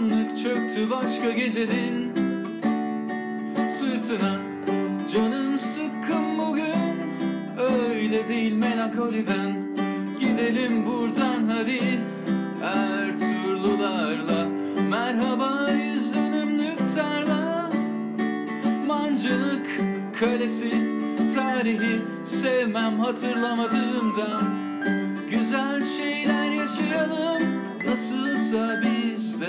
düştü başka gecenin Sırtına Canım sıkkın bugün. Öyle değil melankoliden. Gidelim buradan hadi. Ertuğrullarla Merhaba yüz dönümlük tarla Mancınık kalesi Tarihi sevmem hatırlamadığımdan Güzel şeyler yaşayalım Nasılsa biz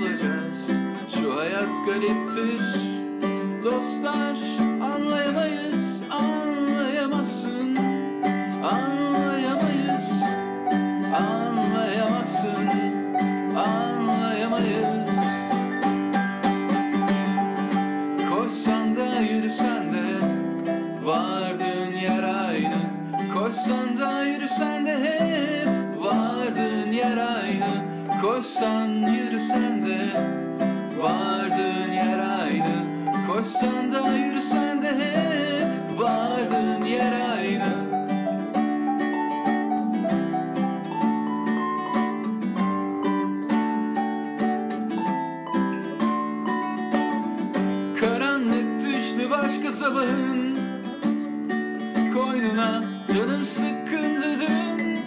de Unutulacağız Şu hayat gariptir. Dostlar anlayamayız Anlayamazsın. Anlayamayız Anlayamazsın. Anlayamayız. Koşsan da yürüsen de Vardığın yer aynı. Koşsan da yürüsen de aynı Koşsan yürüsen de Vardığın yer aynı. Koşsan da yürüsen de hep Vardığın yer aynı. Karanlık düştü başka sabahın. Koynuna canım sıkkındı dün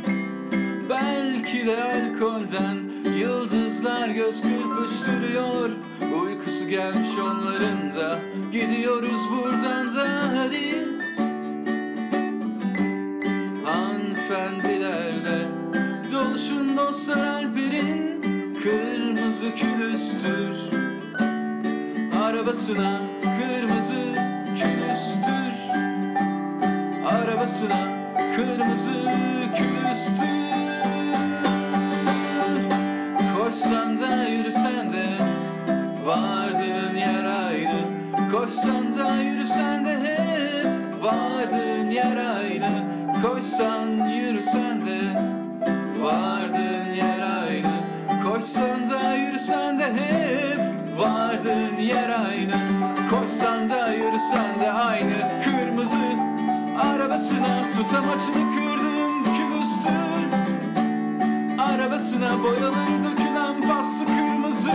Belki de alkolden Yıldızlar göz kırpıştırıyor. Uykusu gelmiş onların da. Gidiyoruz buradan da hadi. Hanımefendilerle Doluşun dostlar Alper'in Kırmızı külüstür. Arabasına kırmızı külüstür. Arabasına kırmızı külüstür Koşsan da yürüsen de Vardığın yer aynı Koşsan da yürüsen de hep Vardığın yer aynı Koşsan yürüsen de Vardığın yer aynı Koşsan da yürüsen de hep Vardığın yer aynı Koşsan da yürüsen de aynı Kırmızı arabasına. Tutamaçını kırdım kübüstür Arabasına. Boyaları dökülen paslı kırmızı.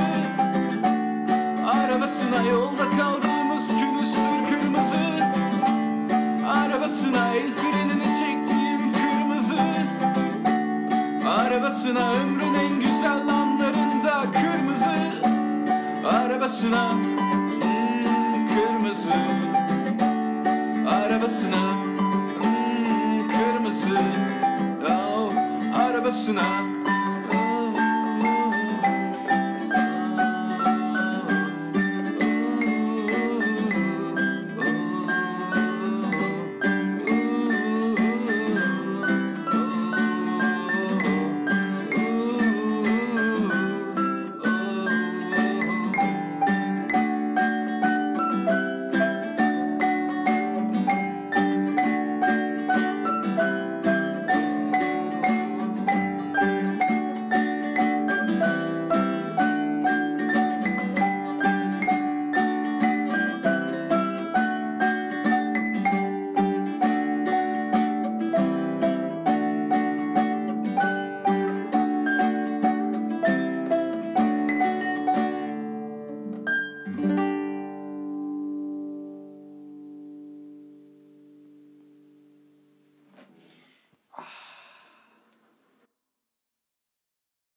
Arabasına yolda kaldığımız külüstür kırmızı. Arabasına el frenini çektiğim kırmızı. Arabasına ömrün en güzel anlarında kırmızı. Arabasına hmm, kırmızı. Arabasına hmm, kırmızı. Oh, Arabasına